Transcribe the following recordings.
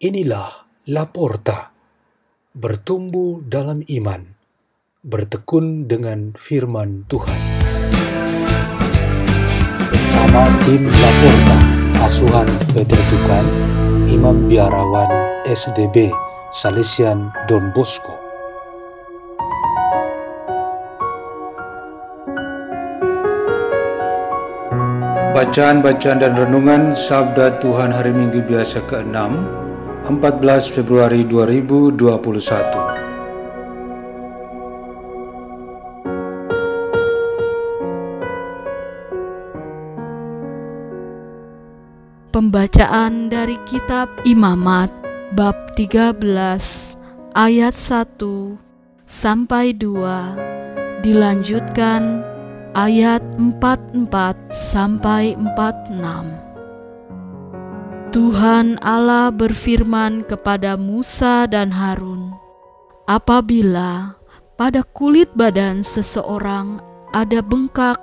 Inilah Laporta, bertumbuh dalam iman, bertekun dengan firman Tuhan. Bersama tim Laporta, asuhan Peter Tukan, Imam Biarawan SDB, Salesian Don Bosco. Bacaan-bacaan dan renungan Sabda Tuhan hari Minggu biasa ke-6, 14 Februari 2021. Pembacaan dari kitab Imamat bab 13 ayat 1 sampai 2 dilanjutkan ayat 44 sampai 46. Tuhan Allah berfirman kepada Musa dan Harun, "Apabila pada kulit badan seseorang ada bengkak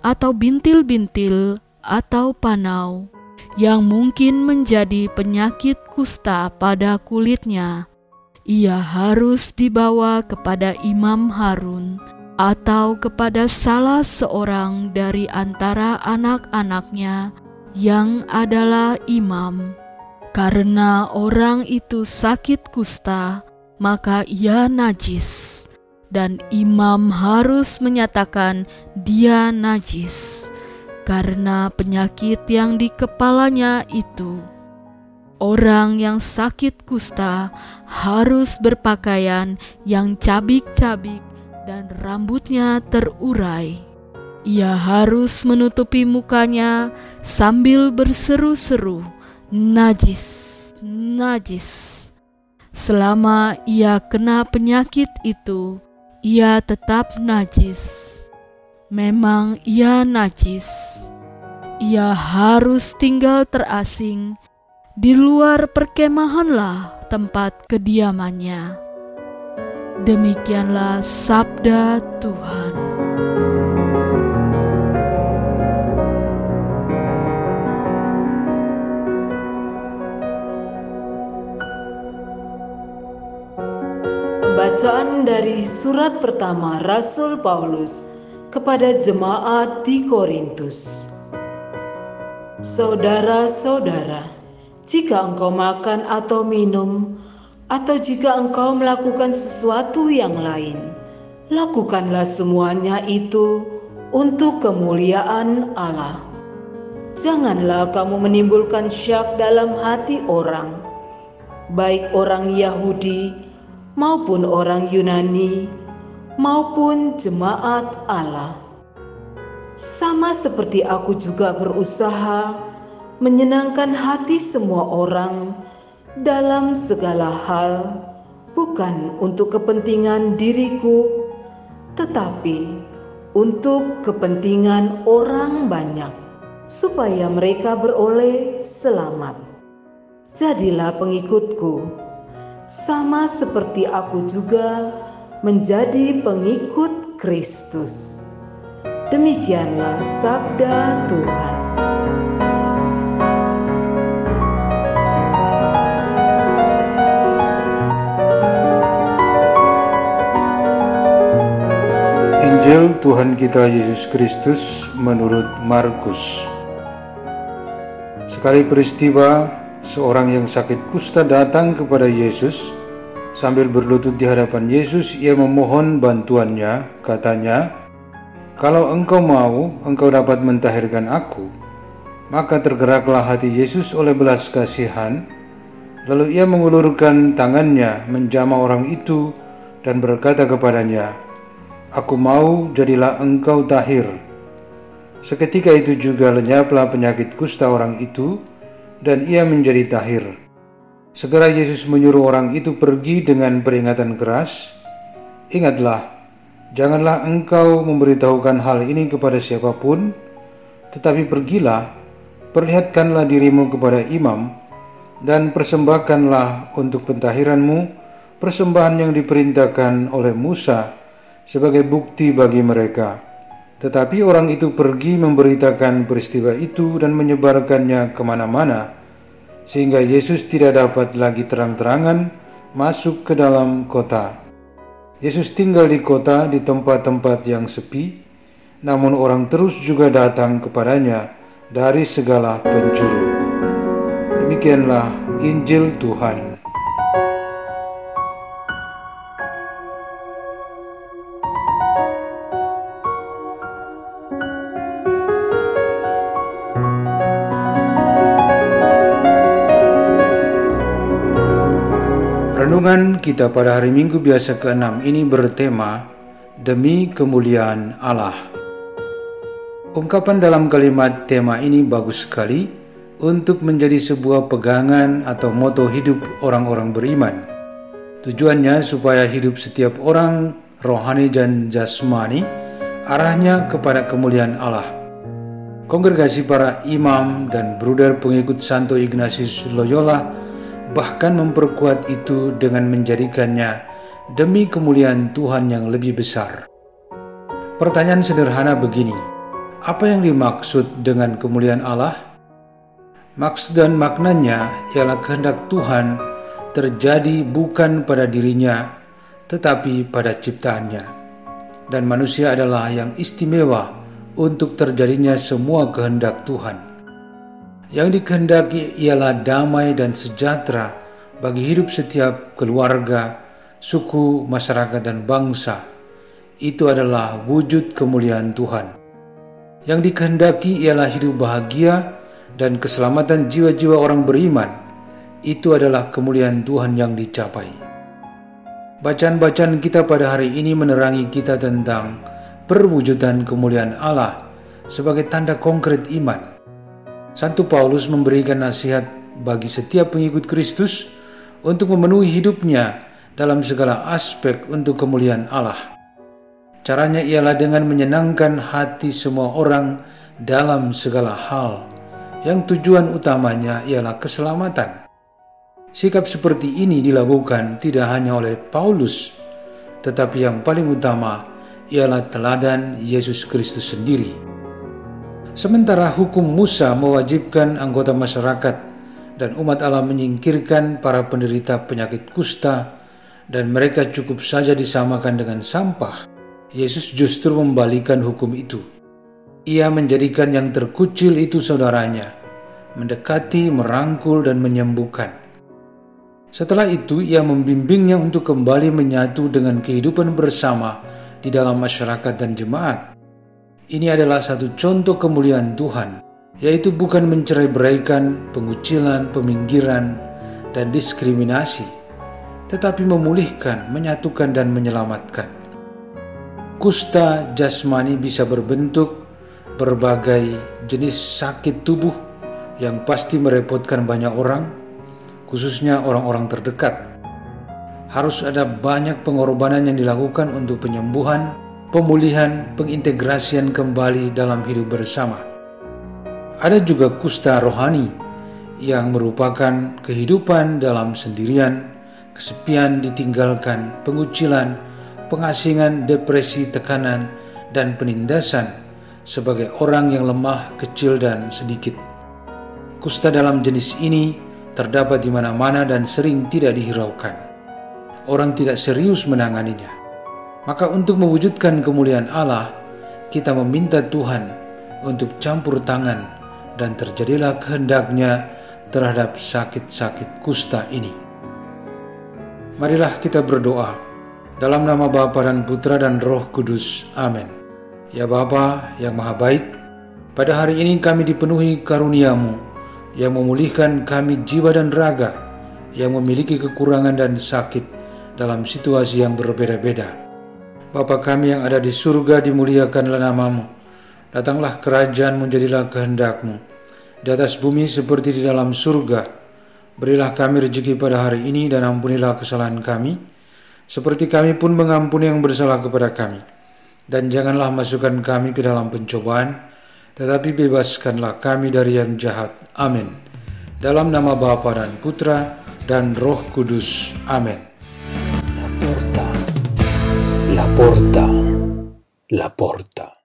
atau bintil-bintil atau panau yang mungkin menjadi penyakit kusta pada kulitnya, ia harus dibawa kepada Imam Harun." atau kepada salah seorang dari antara anak-anaknya yang adalah imam. Karena orang itu sakit kusta, maka ia najis, dan imam harus menyatakan dia najis karena penyakit yang di kepalanya itu. Orang yang sakit kusta harus berpakaian yang cabik-cabik dan rambutnya terurai. Ia harus menutupi mukanya sambil berseru-seru, "Najis, najis!" Selama ia kena penyakit itu, ia tetap najis. Memang ia najis. Ia harus tinggal terasing di luar perkemahanlah tempat kediamannya. Demikianlah sabda Tuhan. Bacaan dari surat pertama Rasul Paulus kepada jemaat di Korintus. Saudara-saudara, jika engkau makan atau minum, atau jika engkau melakukan sesuatu yang lain, lakukanlah semuanya itu untuk kemuliaan Allah. Janganlah kamu menimbulkan syak dalam hati orang, baik orang Yahudi maupun orang Yunani, maupun jemaat Allah. Sama seperti aku juga berusaha menyenangkan hati semua orang dalam segala hal, bukan untuk kepentingan diriku, tetapi untuk kepentingan orang banyak, supaya mereka beroleh selamat. Jadilah pengikutku, sama seperti aku juga menjadi pengikut Kristus. Demikianlah sabda Tuhan. Injil Tuhan kita Yesus Kristus menurut Markus. Sekali peristiwa, seorang yang sakit kusta datang kepada Yesus. Sambil berlutut di hadapan Yesus, ia memohon bantuannya. Katanya, "Kalau engkau mau, engkau dapat mentahirkan aku." Maka tergeraklah hati Yesus oleh belas kasihan. Lalu ia mengulurkan tangannya menjamah orang itu dan berkata kepadanya, Aku mau jadilah engkau tahir. Seketika itu juga lenyaplah penyakit kusta orang itu, dan ia menjadi tahir. Segera Yesus menyuruh orang itu pergi dengan peringatan keras. Ingatlah, janganlah engkau memberitahukan hal ini kepada siapa pun, tetapi pergilah, perlihatkanlah dirimu kepada imam, dan persembahkanlah untuk pentahiranmu persembahan yang diperintahkan oleh Musa sebagai bukti bagi mereka. Tetapi orang itu pergi memberitakan peristiwa itu dan menyebarkannya ke mana-mana. sehingga Yesus tidak dapat lagi terang-terangan masuk ke dalam kota. Yesus tinggal di kota di tempat-tempat yang sepi, namun orang terus juga datang kepadanya dari segala penjuru. Demikianlah Injil Tuhan. Renungan kita pada hari Minggu biasa ke-6 ini bertema Demi Kemuliaan Allah. Ungkapan dalam kalimat tema ini bagus sekali untuk menjadi sebuah pegangan atau moto hidup orang-orang beriman. Tujuannya supaya hidup setiap orang rohani dan jasmani arahnya kepada kemuliaan Allah. Kongregasi para imam dan bruder pengikut Santo Ignatius Loyola bahkan memperkuat itu dengan menjadikannya demi kemuliaan Tuhan yang lebih besar. Pertanyaan sederhana begini, apa yang dimaksud dengan kemuliaan Allah? Maksud dan maknanya ialah kehendak Tuhan terjadi bukan pada dirinya, tetapi pada ciptaannya. Dan manusia adalah yang istimewa untuk terjadinya semua kehendak Tuhan. Yang dikehendaki ialah damai dan sejahtera bagi hidup setiap keluarga, suku, masyarakat, dan bangsa. Itu adalah wujud kemuliaan Tuhan. Yang dikehendaki ialah hidup bahagia dan keselamatan jiwa-jiwa orang beriman. Itu adalah kemuliaan Tuhan yang dicapai. Bacaan-bacaan kita pada hari ini menerangi kita tentang perwujudan kemuliaan Allah sebagai tanda konkret iman Santo Paulus memberikan nasihat bagi setiap pengikut Kristus untuk memenuhi hidupnya dalam segala aspek untuk kemuliaan Allah. Caranya ialah dengan menyenangkan hati semua orang dalam segala hal, yang tujuan utamanya ialah keselamatan. Sikap seperti ini dilakukan tidak hanya oleh Paulus, tetapi yang paling utama ialah teladan Yesus Kristus sendiri. Sementara hukum Musa mewajibkan anggota masyarakat dan umat Allah menyingkirkan para penderita penyakit kusta dan mereka cukup saja disamakan dengan sampah, Yesus justru membalikan hukum itu. Ia menjadikan yang terkucil itu saudaranya, mendekati, merangkul, dan menyembuhkan. Setelah itu, ia membimbingnya untuk kembali menyatu dengan kehidupan bersama di dalam masyarakat dan jemaat. Ini adalah satu contoh kemuliaan Tuhan, yaitu bukan mencerai-beraikan, pengucilan, peminggiran, dan diskriminasi, tetapi memulihkan, menyatukan, dan menyelamatkan. Kusta jasmani bisa berbentuk berbagai jenis sakit tubuh yang pasti merepotkan banyak orang, khususnya orang-orang terdekat. Harus ada banyak pengorbanan yang dilakukan untuk penyembuhan pemulihan, pengintegrasian kembali dalam hidup bersama. Ada juga kusta rohani yang merupakan kehidupan dalam sendirian, kesepian ditinggalkan, pengucilan, pengasingan, depresi, tekanan, dan penindasan sebagai orang yang lemah, kecil, dan sedikit. Kusta dalam jenis ini terdapat di mana-mana dan sering tidak dihiraukan. Orang tidak serius menanganinya maka untuk mewujudkan kemuliaan Allah, kita meminta Tuhan untuk campur tangan dan terjadilah kehendaknya terhadap sakit-sakit kusta ini. Marilah kita berdoa dalam nama Bapa dan Putra dan Roh Kudus. Amin. Ya Bapa yang Maha Baik, pada hari ini kami dipenuhi karuniamu yang memulihkan kami jiwa dan raga yang memiliki kekurangan dan sakit dalam situasi yang berbeda-beda. Bapa kami yang ada di surga, dimuliakanlah namamu. Datanglah kerajaan menjadilah kehendakmu. Di atas bumi seperti di dalam surga. Berilah kami rezeki pada hari ini dan ampunilah kesalahan kami. Seperti kami pun mengampuni yang bersalah kepada kami. Dan janganlah masukkan kami ke dalam pencobaan, tetapi bebaskanlah kami dari yang jahat. Amin. Dalam nama Bapa dan Putra dan Roh Kudus. Amin. Porta, la porta.